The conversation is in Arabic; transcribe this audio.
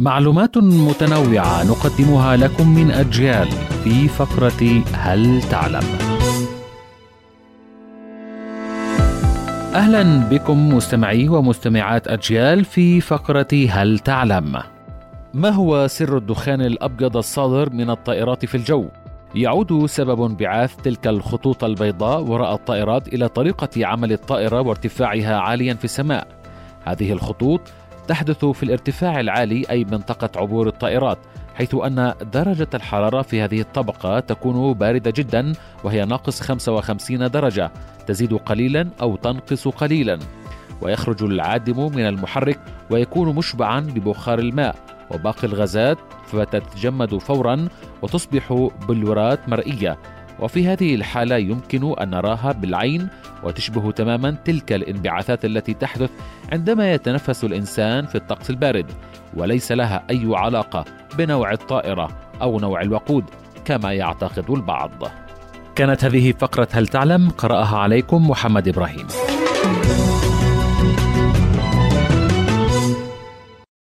معلومات متنوعة نقدمها لكم من أجيال في فقرة هل تعلم؟ أهلا بكم مستمعي ومستمعات أجيال في فقرة هل تعلم؟ ما هو سر الدخان الأبيض الصادر من الطائرات في الجو؟ يعود سبب انبعاث تلك الخطوط البيضاء وراء الطائرات إلى طريقة عمل الطائرة وارتفاعها عاليا في السماء. هذه الخطوط تحدث في الارتفاع العالي أي منطقة عبور الطائرات حيث أن درجة الحرارة في هذه الطبقة تكون باردة جدا وهي ناقص 55 درجة تزيد قليلا أو تنقص قليلا. ويخرج العادم من المحرك ويكون مشبعا ببخار الماء وباقي الغازات فتتجمد فورا وتصبح بلورات مرئية. وفي هذه الحالة يمكن أن نراها بالعين وتشبه تماما تلك الانبعاثات التي تحدث عندما يتنفس الإنسان في الطقس البارد وليس لها أي علاقة بنوع الطائرة أو نوع الوقود كما يعتقد البعض. كانت هذه فقرة هل تعلم؟ قرأها عليكم محمد إبراهيم.